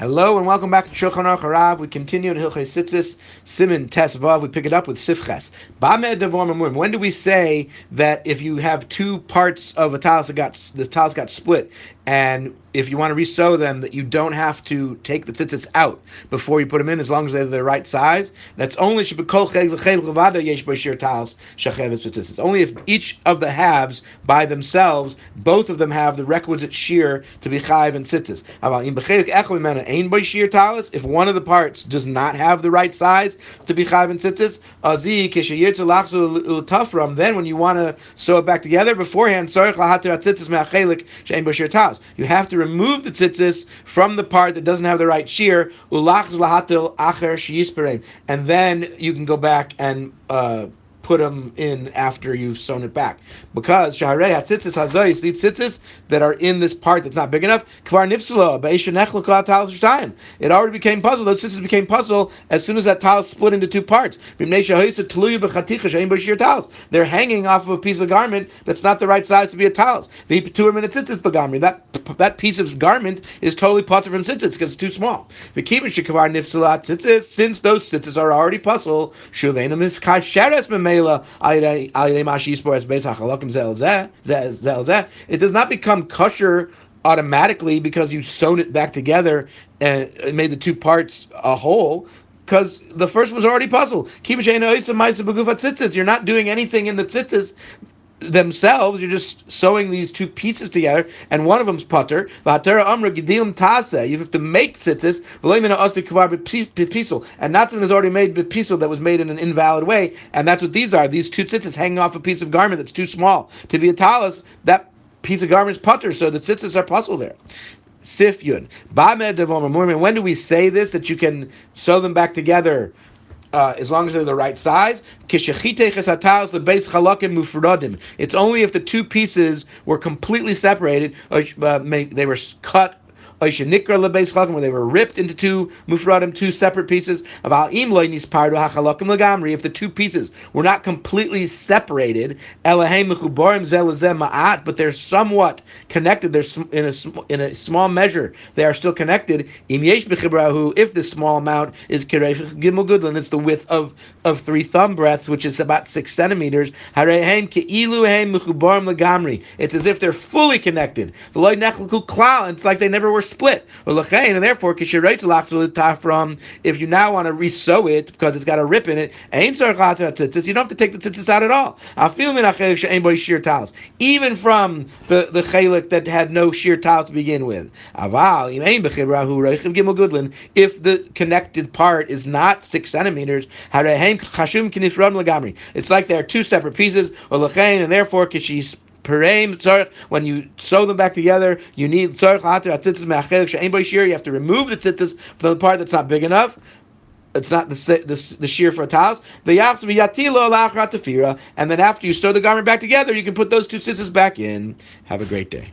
Hello and welcome back to Shulchan Aruch Harav. We continue in Hilchei Tzitzis, Siman Tes Vav. We pick it up with Sifches. When do we say that if you have two parts of a talis that got the talis got split, and if you want to resew them, that you don't have to take the tzitzits out before you put them in, as long as they're the right size. That's only only if each of the halves by themselves, both of them have the requisite shiur to be chayv and tzitzis. If one of the parts does not have the right size to be chayv and tzitzis, then when you want to sew it back together beforehand, you have to remove the tzitzis from the part that doesn't have the right shiur, and then you can go back and uh, put them in after you've sewn it back. Because shaharei hatzitzis hazoyis, these tzitzis that are in this part that's not big enough, kvar nifsula, it already became pasul. Those tzitzis became pasul as soon as that tile split into two parts. They're hanging off of a piece of garment that's not the right size to be a talis. That that piece of garment is totally patur from tzitzis because it's too small. Since those tzitzis are already pasul, it does not become kosher automatically because you sewn it back together and made the two parts a whole because the first was already puzzled. You're not doing anything in the tzitzis themselves, you're just sewing these two pieces together, and one of them's patur. You have to make tzitzis, and not something that's already made bepisel that was made in an invalid way, and that's what these are. These two tzitzis hanging off a piece of garment that's too small to be a talis. That piece of garment is patur, so the tzitzis are pasul there. Sif Yud. When do we say this that you can sew them back together? Uh, as long as they're the right size. Kishechite the base chalakim mufradim. It's only if the two pieces were completely separated, uh, they were cut where they were ripped into two mufradim, two separate pieces. If the two pieces were not completely separated, but they're somewhat connected. They're in a in a small measure. They are still connected. If the small amount is gimel gudlin, it's the width of of three thumb breadths, which is about six centimeters. It's as if they're fully connected. It's like they never were split. And therefore, from if you now want to resew it because it's got a rip in it, you don't have to take the tzitzis out at all. Tiles. Even from the, the chelik that had no shiur talis to begin with. If the connected part is not six centimeters, it's like they're two separate pieces, and therefore, when you sew them back together, you need anybody's shiur. you have to remove the tzitzis from the part that's not big enough. It's not the the, the shiur for a talis. And then after you sew the garment back together, you can put those two tzitzis back in. Have a great day.